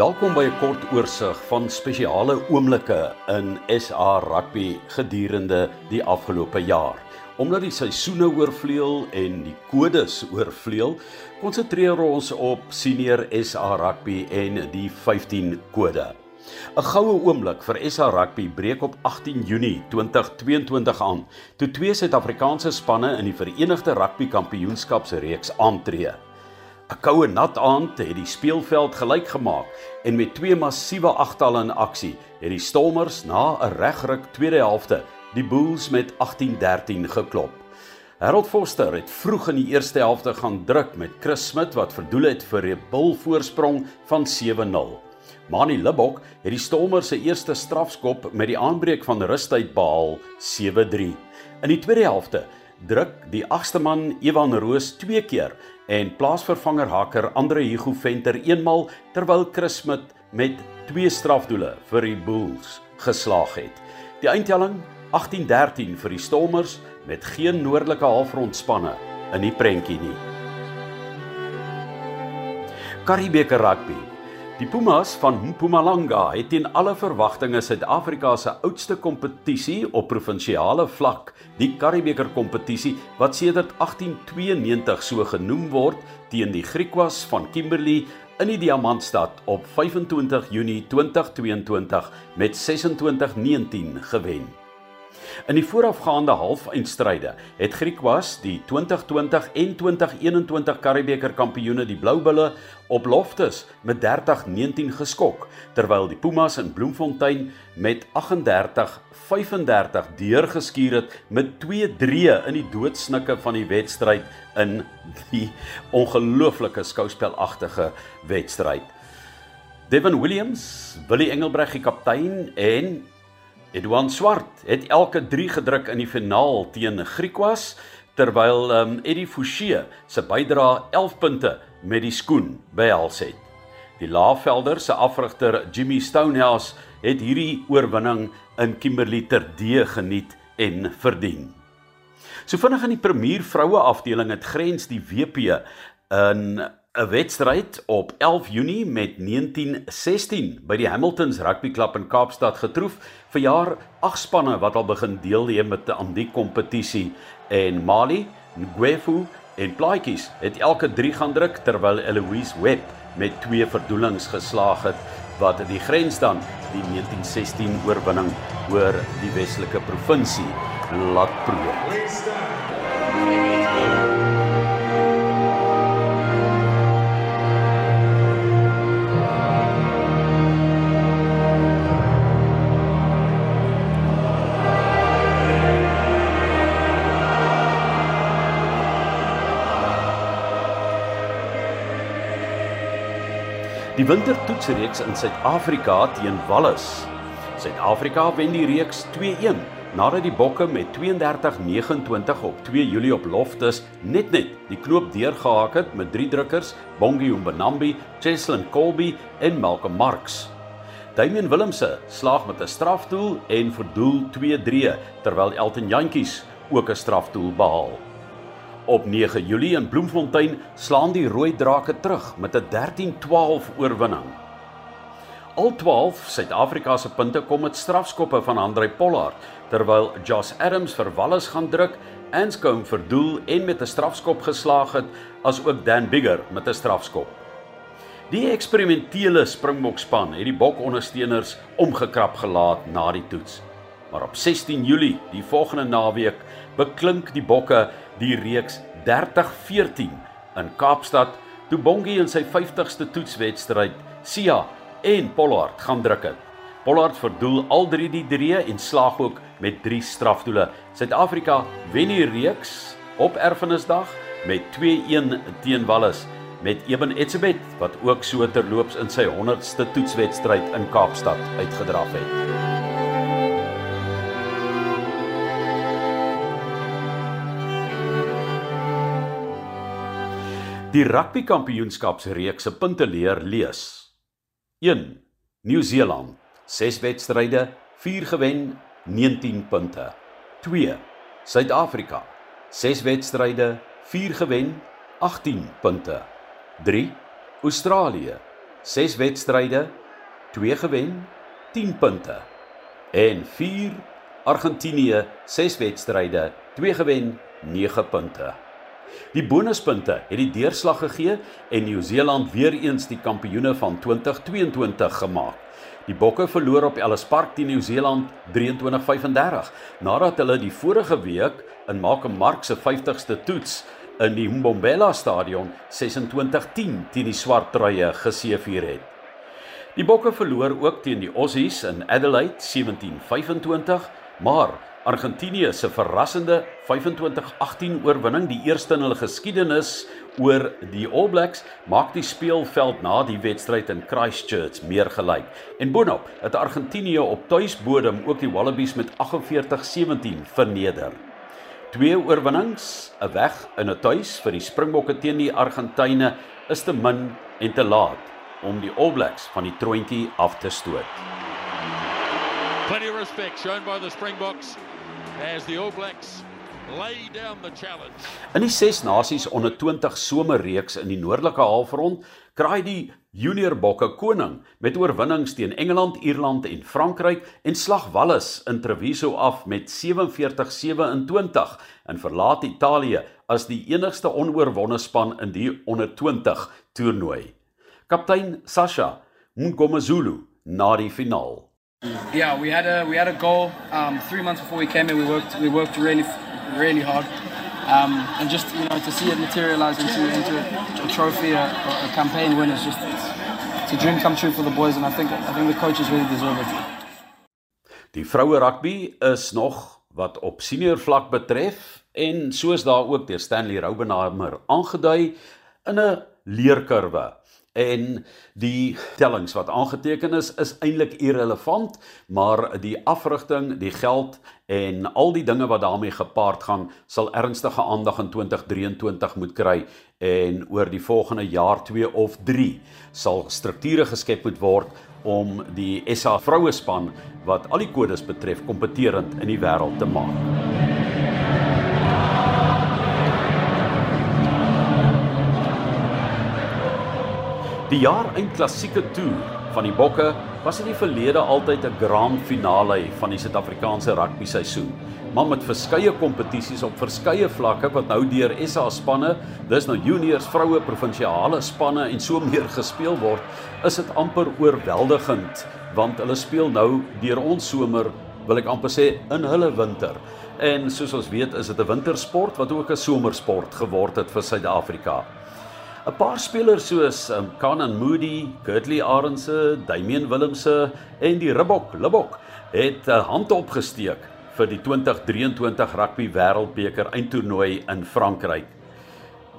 Welkom by 'n kort oorsig van spesiale oomblikke in SA rugby gedurende die afgelope jaar. Omdat die seisoene oorvleuel en die kodes oorvleuel, konsentreer ons op senior SA rugby en die 15 kode. 'n Goue oomblik vir SA rugby breek op 18 Junie 2022 aan, toe twee Suid-Afrikaanse spanne in die Verenigde Rugby Kampioenskapsreeks aantree. 'n Koue nat aand het die speelveld gelyk gemaak en met twee massiewe agtalle in aksie het die Stormers na 'n regruk tweede helfte die Bulls met 18-13 geklop. Harold Foster het vroeg in die eerste helfte gaan druk met Chris Smith wat verdoel het vir 'n Bull voorsprong van 7-0. Mani Libbok het die Stormers se eerste strafskop met die aanbreek van rustyd behaal 7-3. In die tweede helfte druk die agste man Evan Roos twee keer en plaasvervanger haker Andre Hugo Venter eenmal terwyl Chris Smit met twee strafdoele vir die Bulls geslaag het. Die eindtelling 18-13 vir die Stormers met geen noordelike halfrondspanne in die prentjie nie. Karibeker rugby Die Pumas van Mpumalanga het teen alle verwagtinge Suid-Afrika se oudste kompetisie op provinsiale vlak, die Karibeker kompetisie wat sedert 1892 so genoem word, teen die Griquas van Kimberley in die Diamantstad op 25 Junie 2022 met 26-19 gewen. In die voorafgaande halfeindstryde het Griquas die 2020 en 2021 Karibeker kampioene die Blou Bulle op Loftus met 30-19 geskok, terwyl die Pumas in Bloemfontein met 38-35 deurgeskuur het met 2-3 in die doodsnikke van die wedstryd in die ongelooflike skouspelagtige wedstryd. Devon Williams, Willie Engelbreg die kaptein en Edouan Swart het elke 3 gedruk in die finaal teen Griquas terwyl um, Eddie Fouché se bydrae 11 punte met die skoen behels het. Die Laagvelder se afrigter Jimmy Stonehouse het hierdie oorwinning in Kimberley terdee geniet en verdien. So vinnig in die Premier vroue afdeling het Grens die WP in 'n wedstryd op 11 Junie met 1916 by die Hamiltons Rugby Club in Kaapstad getroof vir jaar ag spanne wat al begin deelneem met aan die kompetisie en Mali, Ngwefu en Plaatjies het elke 3 gaan druk terwyl Eloise Webb met twee verdoelings geslaag het wat die grens dan die 1916 oorwinning oor die Weselike provinsie laat proe. Die wintertoetsreeks in Suid-Afrika teen Wallis. Suid-Afrika wen die reeks 2-1 nadat die Bokke met 32-29 op 2 Julie op Loftus net net die knoop deurgehak het met drie drukkers, Bongi Mbanambi, Cheslin Colby en Malcolm Marx. Damian Willemse slaag met 'n strafdoel en verdoel 2-3 terwyl Elton Jantjies ook 'n strafdoel behaal. Op 9 Julie in Bloemfontein slaan die Rooi Drake terug met 'n 13-12 oorwinning. Al 12 Suid-Afrika se punte kom met strafskoppe van Andre Pollard, terwyl Josh Adams vir Wallis gaan druk, Anscombe vir doel en met 'n strafskop geslaag het, asook Dan Bigger met 'n strafskop. Die eksperimentele Springbokspan het die bokondersteuners omgekrap gelaat na die toets. Maar op 16 Julie, die volgende naweek, beklink die bokke die reeks 30-14 in Kaapstad toe Bongie in sy 50ste toetswedstryd Sia en Pollard gaan druk het. Pollard verdoel al drie die drie en slaag ook met drie strafdoele. Suid-Afrika wen die reeks op Erfenisdag met 2-1 teen Wallis met Eben Etzebeth wat ook so terloops in sy 100ste toetswedstryd in Kaapstad uitgedraf het. Die rugby kampioenskapsreeks se punteleer lees. 1. Nieu-Seeland, 6 wedstryde, 4 gewen, 19 punte. 2. Suid-Afrika, 6 wedstryde, 4 gewen, 18 punte. 3. Australië, 6 wedstryde, 2 gewen, 10 punte. En 4 Argentinië, 6 wedstryde, 2 gewen, 9 punte. Die bonuspunte het die deurslag gegee en Nieu-Seeland weer eens die kampioene van 2022 gemaak. Die Bokke verloor op Ellis Park teen Nieu-Seeland 23-35 nadat hulle die vorige week in Malcolm Mark se 50ste toets in die Mbombela Stadion 26-10 teen die swart truie geseëvier het. Die Bokke verloor ook teen die Aussies in Adelaide 17-25, maar Argentinië se verrassende 25-18 oorwinning, die eerste in hulle geskiedenis oor die All Blacks, maak die speelveld na die wedstryd in Christchurch meer gelyk. En boonop het Argentinië op tuisbodem ook die Wallabies met 48-17 verneder. Twee oorwinnings, 'n weg in 'n tuis vir die Springbokke teen die Argentyne is te min en te laat om die All Blacks van die troontjie af te stoot. Respect shown by the Springboks as the All Blacks lay down the challenge. In die 6 nasies onder 20 somerreeks in die noordelike halfrond kraai die junior bokke koning met oorwinnings teen Engeland, Ierland en Frankryk en slag Wallis in Treviso af met 47-27 en verlaat Italië as die enigste onoorwonde span in die onder 20 toernooi. Kaptein Sasha Ngomazulu na die finaal. Yeah, we had a we had a goal. Um, three months before we came here, we worked we worked really really hard, um, and just you know to see it materialize into into a, a trophy, a, a campaign win is just it's, it's a dream come true for the boys, and I think I think the coaches really deserve it. Die vroue rugby is nog wat op senior vlak betref en soos daar ook deur Stanley Roubenheimer aangedui in 'n leerkurwe en die tellings wat aangeteken is is eintlik irrelevant maar die afrigting, die geld en al die dinge wat daarmee gepaard gaan sal ernstige aandag in 2023 moet kry en oor die volgende jaar 2 of 3 sal strukture geskep moet word om die SA vroue span wat al die kodes betref kompeterend in die wêreld te maak. Die jaar eind klassieke toer van die Bokke was in die verlede altyd 'n grand finale van die Suid-Afrikaanse rugby seisoen. Maar met verskeie kompetisies op verskeie vlakke wat nou deur SA spanne, dis nou juniors, vroue, provinsiale spanne en so meer gespeel word, is dit amper oorweldigend want hulle speel nou deur ons somer, wil ek amper sê, in hulle winter. En soos ons weet, is dit 'n wintersport wat ook 'n somersport geword het vir Suid-Afrika. 'n Paar spelers soos um, Kanan Moody, Kurtley Arendse, Damian Willemse en die Ribbok, Libbok het 'n uh, hand opgesteek vir die 2023 Rugby Wêreldbeker eindtoernooi in Frankryk.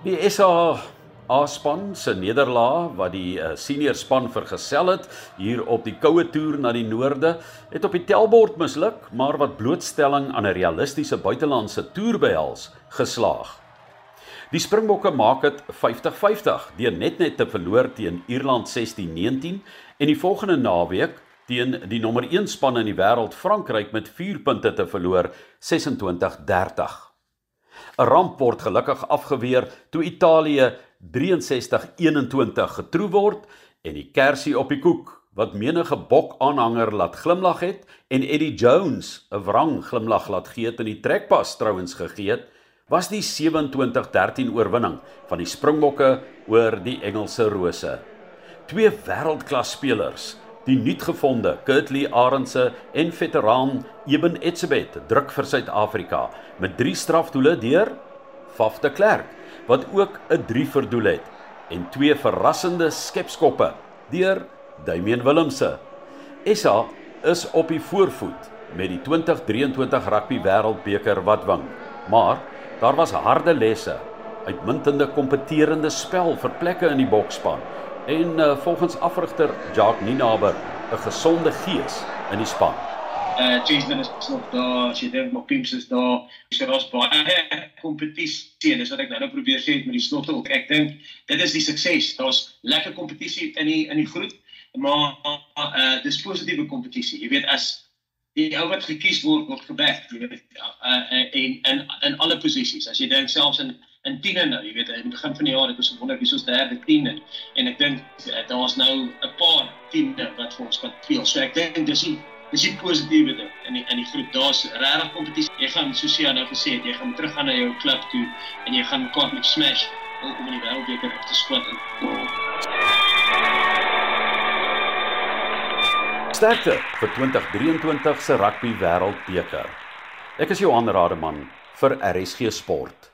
Die SA A-span se nederlaag wat die uh, senior span vergesel het hier op die koue toer na die noorde, het op die tellbord misluk, maar wat blootstelling aan 'n realistiese buitelandse toer behels, geslaag. Die Springbokke maak dit 50-50 deur net net te verloor teen Ierland 16-19 en die volgende naweek teen die nommer 1 span in die wêreld Frankryk met 4 punte te verloor 26-30. 'n Ramp word gelukkig afgeweer toe Italië 63-21 getroo word en die kersie op die koek wat menige bok aanhanger laat glimlag het en Eddie Jones 'n wrang glimlag laat gee het in die trekpas trouens gegee het was die 27-13 oorwinning van die Springbokke oor die Engelse Rose. Twee wêreldklas spelers, die nuutgevonde Kurtley Arendse en veteraan Eben Etzebeth, druk vir Suid-Afrika met 3 strafdoele deur Faf de Klerk wat ook 'n 3 verdoel het en twee verrassende skepskoppe deur Damian Willemse. SA is op die voorvoet met die 2023 Rugby Wêreldbeker wat wing. Maar Daar was harde lesse, uitmuntende kompeterende spel vir plekke in die bokspan en uh, volgens afrigter Jacques Ninaber 'n gesonde gees in die span. Uh Jason is nog daar, sy dink nog Pimps is daar. Sy het ons baie kompetisie en dis wat ek nou probeer sê met die snotte ook. Ek dink dit is die sukses. Daar's lekker kompetisie in die in die groep, maar uh dis positiewe kompetisie. Jy weet as die ou wat gekies word word geback jy weet uh, in in in alle posisies as jy dink selfs in in tiene nou, jy weet, aan die begin van die jaar het ons gewonder wie ons derde tiene en ek dink uh, daar's nou 'n paar tiene wat vir ons kan speel. So ek dink dis die dis die positiewe ding in die in die groep. Daar's regtig kompetisie. Jy gaan soos jy nou gesê het, jy gaan terug gaan na jou klub toe en jy gaan mekaar met smash om in die wêreldbeker te skwat en Sterkte vir 2023 se rugby wêreldbeker. Ek is Johan Rademan vir RSG Sport.